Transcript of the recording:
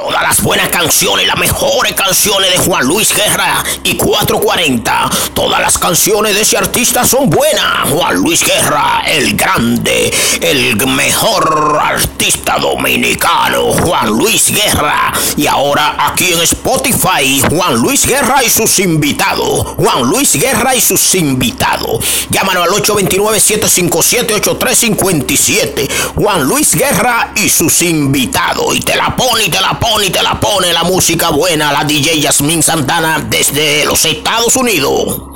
Todas las buenas canciones, las mejores canciones de Juan Luis Guerra y 440. Todas las canciones de ese artista son buenas. Juan Luis Guerra, el grande, el mejor artista dominicano. Juan Luis Guerra. Y ahora aquí en Spotify, Juan Luis Guerra y sus invitados. Juan Luis Guerra y sus invitados. Llámalo al 829-757-8357. Juan Luis Guerra y sus invitados. Y te la pone y te la pone y te la pone la música buena, la DJ Yasmin Santana desde los Estados Unidos.